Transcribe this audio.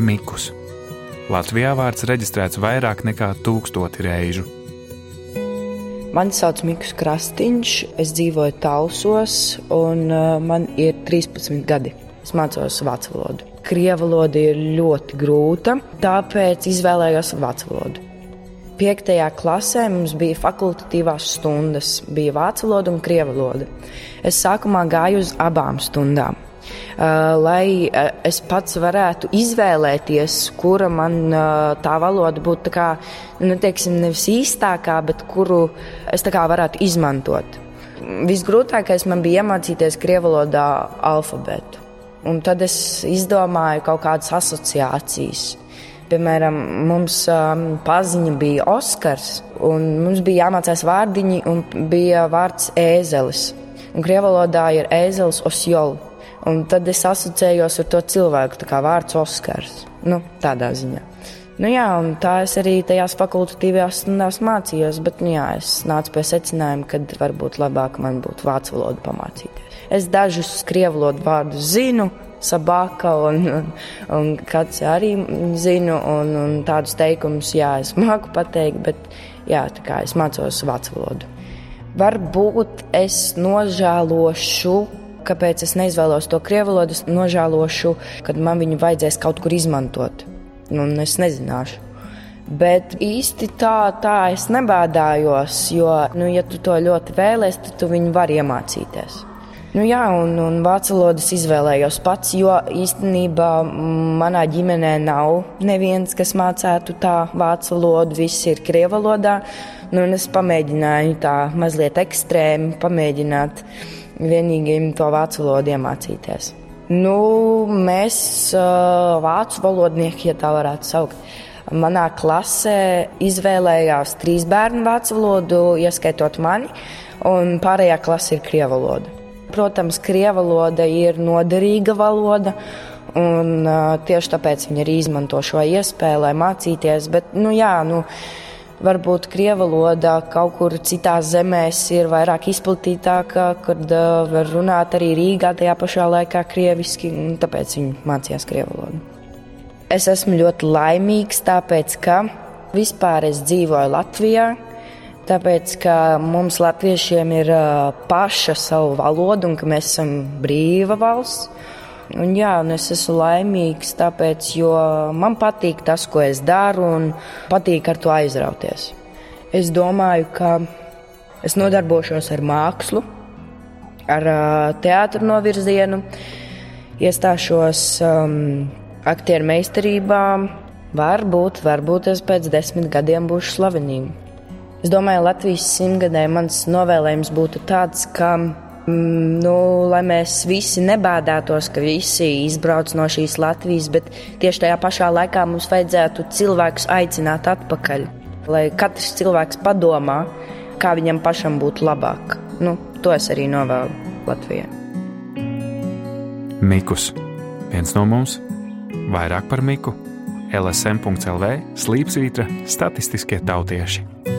Mikus. Latvijā vārds reģistrēts vairāk nekā tūkstoti reižu. Mani sauc Mikls Krastīņš, es dzīvoju Talsos, un uh, man ir 13 gadi. Es mācos vācu valodu. Krievu valoda ir ļoti grūta, tāpēc izvēlējos vācu valodu. Piektajā klasē mums bija fakultatīvās stundas, bija vācu valoda un krievu valoda. Es sākumā gāju uz abām stundām. Uh, lai uh, es pats varētu izvēlēties, kura man uh, tā valoda būtu tā kā, nu, teiksim, nevis īstākā, bet kuru es tā kā varētu izmantot. Visgrūtākais man bija iemācīties krievu valodā alfabētu. Un tad es izdomāju kaut kādas asociācijas. Piemēram, mums um, paziņa bija Oskars, un mums bija jāmācās vārdiņi, un bija vārds ēzelis. Un krievu valodā ir ēzelis osjols. Un tad es asociējos ar to cilvēku, kā vārds Oskars. Nu, tādā ziņā. Nu, jā, tā es arī tajās fakultatīvajās stundās mācījos, bet nu, jā, es nācu pie secinājuma, ka varbūt labāk man būtu vācu valodu pamācīties. Es dažus krievu valodu vārdus zinu, sabaka un, un, un kāds arī zinu, un, un tādus teikumus, jā, es māku pateikt, bet jā, tā kā es mācos vācu valodu. Varbūt es nožēlošu, kāpēc es neizvēlos to krievu valodu, es nožēlošu, kad man viņu vajadzēs kaut kur izmantot, un es nezināšu. Bet īsti tā, tā es nebēdājos, jo, nu, ja tu to ļoti vēlēsies, tad tu viņu vari iemācīties. Nu, jā, un, un vācu valodas izvēlējos pats, jo īstenībā manā ģimenē nav neviens, kas mācītu tā vācu valodu. Viss ir krievu valodā. Nu, es pamēģināju tā mazliet ekstrēmi, pamēģināt vienīgiem to vācu valodu iemācīties. Nu, mēs, vācu valodnieki, ja tā varētu saukt, manā klasē izvēlējās trīs bērnu vācu valodu, ieskaitot mani, un pārējā klase ir krievu valoda. Protams, krievu valoda ir noderīga valoda. Un, uh, tieši tāpēc viņi arī izmanto šo iespēju, lai mācīties. Bet, nu, jā, nu, varbūt krievu valoda kaut kur citās zemēs ir vairāk izplatītāka, kad uh, var runāt arī Rīgā tajā pašā laikā krieviski, un tāpēc viņi mācījās krievu valodu. Es esmu ļoti laimīgs, tāpēc ka vispār es dzīvoju Latvijā. Tāpēc, ka mums, latviešiem, ir paša savu valodu un ka mēs esam brīva valsts. Un, jā, un es esmu laimīgs, tāpēc, jo man patīk tas, ko es daru, un patīk ar to aizrauties. Es domāju, ka es nodarbošos ar mākslu, ar teātru novirzienu, iestāšos um, aktieru meistarībā. Varbūt, varbūt es pēc desmit gadiem būšu slavenība. Es domāju, Latvijas simtgadē mans novēlējums būtu tāds, ka nu, lai mēs visi nebādātos, ka visi izbrauc no šīs Latvijas, bet tieši tajā pašā laikā mums vajadzētu cilvēkus aicināt atpakaļ. Lai katrs cilvēks padomā, kā viņam pašam būtu labāk. Nu, to es arī novēlu Latvijai. Mikus. Viens no mums. Vairāk par Miku. LSM.CLV slīpsvītra statistiskie tautieši.